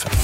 7.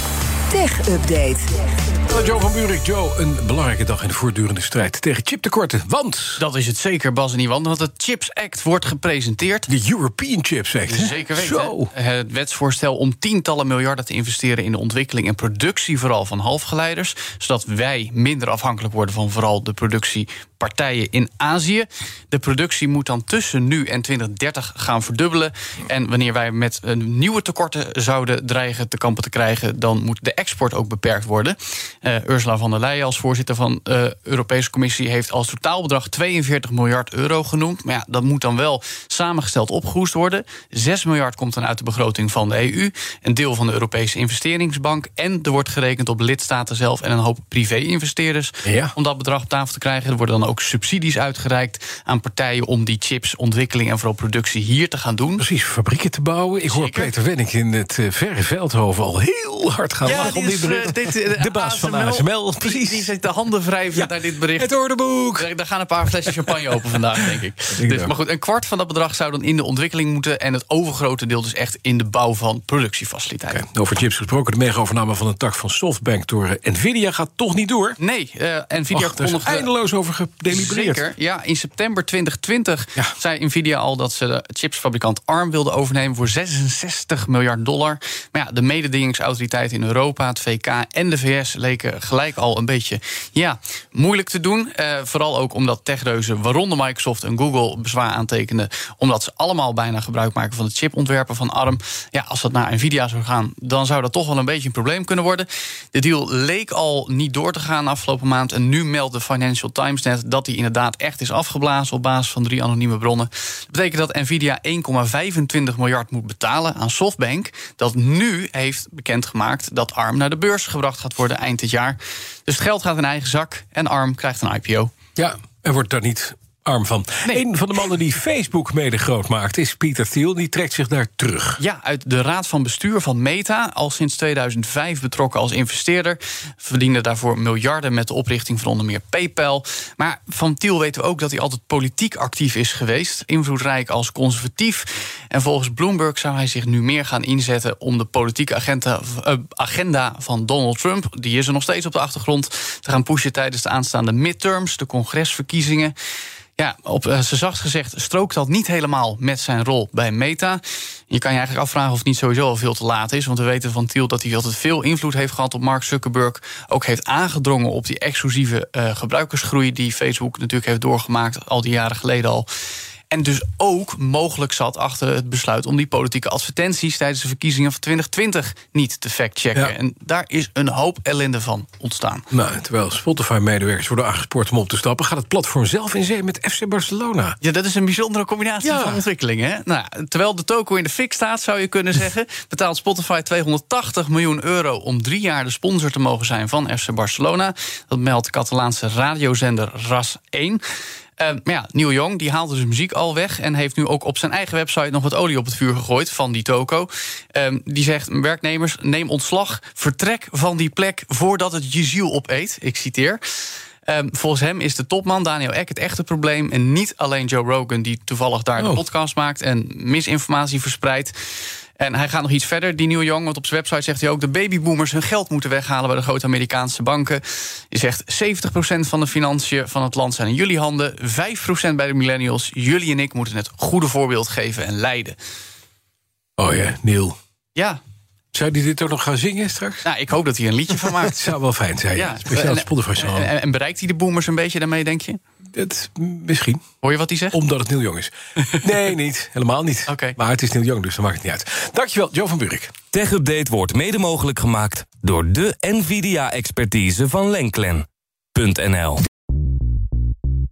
Tech Update. Joe van Buurik, Joe, een belangrijke dag in de voortdurende strijd tegen chiptekorten. Want... Dat is het zeker, Bas en Iwan, want het Chips Act wordt gepresenteerd. De European Chips Act? Zeker weten. Zo. Het wetsvoorstel om tientallen miljarden te investeren... in de ontwikkeling en productie vooral van halfgeleiders... zodat wij minder afhankelijk worden van vooral de productiepartijen in Azië. De productie moet dan tussen nu en 2030 gaan verdubbelen. En wanneer wij met een nieuwe tekorten zouden dreigen te kampen te krijgen... dan moet de export ook beperkt worden. Uh, Ursula von der Leyen als voorzitter van de Europese Commissie... heeft als totaalbedrag 42 miljard euro genoemd. Maar ja, dat moet dan wel samengesteld opgehoest worden. 6 miljard komt dan uit de begroting van de EU. Een deel van de Europese investeringsbank. En er wordt gerekend op lidstaten zelf en een hoop privé-investeerders... Ja. om dat bedrag op tafel te krijgen. Er worden dan ook subsidies uitgereikt aan partijen... om die chips, ontwikkeling en vooral productie hier te gaan doen. Precies, fabrieken te bouwen. Ik hoor Zeker. Peter Wenning in het uh, verre Veldhoven al heel hard gaan Ja, lachen om die dit is, eh, dit, eh, de baas van ASML, Die, precies. die zit de handen wrijven Ja. naar dit bericht. Het ordeboek. Daar gaan een paar flesjes champagne open vandaag, denk ik. denk Dus, maar goed, een kwart van dat bedrag zou dan in de ontwikkeling moeten... en het overgrote deel dus echt in de bouw van productiefaciliteiten. Over chips gesproken, de mega-overname van een tak van Softbank door Nvidia gaat toch niet door. Nee, eh Nvidia Och, is kondigde... eindeloos over gedelibereerd. Zeker, ja. In september 2020 Ja. zei Nvidia al dat ze de chipsfabrikant ARM wilden overnemen voor 66 miljard dollar. Maar ja, de mededingingsautoriteiten in Europa, het VK en de VS leken gelijk al een beetje ja, moeilijk te doen. Eh, vooral ook omdat techreuzen, waaronder Microsoft en Google, bezwaar aantekenden. Omdat ze allemaal bijna gebruik maken van het chipontwerpen van ARM. Ja, als dat naar Nvidia zou gaan, dan zou dat toch wel een beetje een probleem kunnen worden. De deal leek al niet door te gaan afgelopen maand. En nu meldt de Financial Times net dat die inderdaad echt is afgeblazen op basis van drie anonieme bronnen. Dat betekent dat Nvidia 1,25 miljard moet betalen aan Softbank. Dat nu heeft bekendgemaakt dat ARM naar de beurs gebracht gaat worden eind jaar. Dus het geld gaat in eigen zak en ARM krijgt een IPO. Ja, en wordt daar niet arm van. Nee. Een van de mannen die Facebook mede groot maakt is Pieter Thiel. Die trekt zich daar terug. Ja, uit de raad van bestuur van Meta, al sinds 2005 betrokken als investeerder. Verdiende daarvoor miljarden met de oprichting van onder meer PayPal. Maar van Thiel weten we ook dat hij altijd politiek actief is geweest. Invloedrijk als conservatief. En volgens Bloomberg zou hij zich nu meer gaan inzetten om de politieke agenda, eh, agenda van Donald Trump, die is er nog steeds op de achtergrond, te gaan pushen tijdens de aanstaande midterms, de congresverkiezingen. Ja, op uh, zijn zacht gezegd strookt dat niet helemaal met zijn rol bij Meta. Je kan je eigenlijk afvragen of het niet sowieso al veel te laat is. Want we weten van Thiel dat hij altijd veel invloed heeft gehad op Mark Zuckerberg. Ook heeft aangedrongen op die exclusieve uh, gebruikersgroei die Facebook natuurlijk heeft doorgemaakt al die jaren geleden al. En dus ook mogelijk zat achter het besluit om die politieke advertenties tijdens de verkiezingen van 2020 niet te factchecken. Ja. En daar is een hoop ellende van ontstaan. Nou, terwijl Spotify-medewerkers worden aangespoord om op te stappen, gaat het platform zelf in zee met FC Barcelona. Ja, dat is een bijzondere combinatie Ja. van ontwikkelingen. Nou, terwijl de toko in de fik staat, zou je kunnen zeggen, betaalt Spotify 280 miljoen euro om drie jaar de sponsor te mogen zijn van FC Barcelona. Dat meldt de Catalaanse radiozender RAS 1. Uh, maar ja, Neil Young die haalde dus muziek al weg... en heeft nu ook op zijn eigen website nog wat olie op het vuur gegooid... van die toko. Uh, die zegt, werknemers, neem ontslag, vertrek van die plek... voordat het je ziel opeet. Ik citeer. Um, volgens hem is de topman Daniel Eck het echte probleem... en niet alleen Joe Rogan, die toevallig daar Oh. de podcast maakt... en misinformatie verspreidt. En hij gaat nog iets verder, die Neil Young. Want op zijn website zegt hij ook... de babyboomers hun geld moeten weghalen bij de grote Amerikaanse banken. Hij zegt 70% van de financiën van het land zijn in jullie handen. 5% bij de millennials. Jullie en ik moeten het goede voorbeeld geven en leiden. Oh ja, Neil. Ja, Zou die dit ook nog gaan zingen straks? nou, ik hoop dat hij er een liedje van Het maakt. zou wel fijn zijn. Ja. Speciaal en- Spotify. En, en bereikt hij de boomers een beetje daarmee, denk je? Het, misschien. Hoor je wat hij zegt? Omdat het Neil Young is. Nee, niet. Helemaal niet. Oké. Maar het is Neil Young, dus dan maakt het niet uit. Dankjewel, Joe van Buurik. Tech Update wordt mede mogelijk gemaakt door de NVIDIA-expertise van Lenklen.nl.